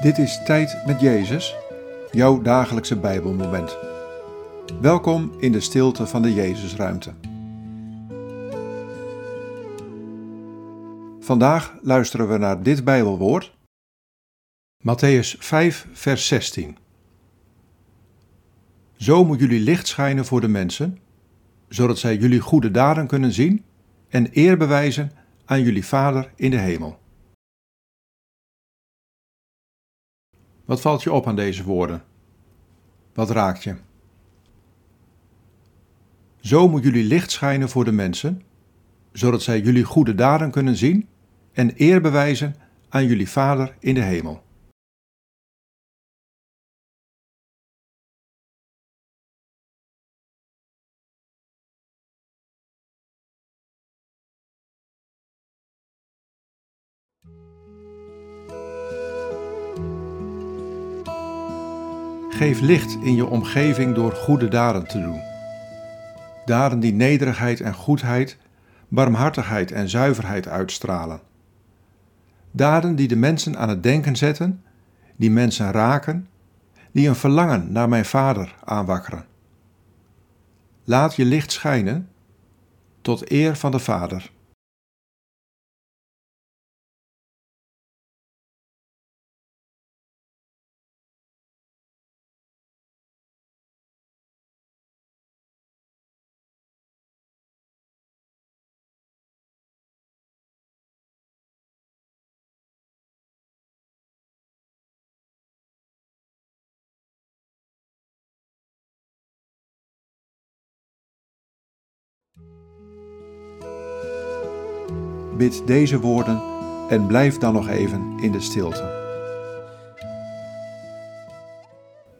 Dit is Tijd met Jezus, jouw dagelijkse Bijbelmoment. Welkom in de stilte van de Jezusruimte. Vandaag luisteren we naar dit Bijbelwoord. Matthäus 5, vers 16. Zo moet jullie licht schijnen voor de mensen, zodat zij jullie goede daden kunnen zien en eer bewijzen aan jullie Vader in de hemel. Wat valt je op aan deze woorden? Wat raakt je? Zo moet jullie licht schijnen voor de mensen, zodat zij jullie goede daden kunnen zien en eer bewijzen aan jullie Vader in de hemel. Geef licht in je omgeving door goede daden te doen. Daden die nederigheid en goedheid, barmhartigheid en zuiverheid uitstralen. Daden die de mensen aan het denken zetten, die mensen raken, die een verlangen naar mijn Vader aanwakkeren. Laat je licht schijnen tot eer van de Vader. Bid deze woorden en blijf dan nog even in de stilte.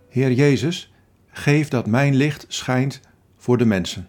Heer Jezus, geef dat mijn licht schijnt voor de mensen.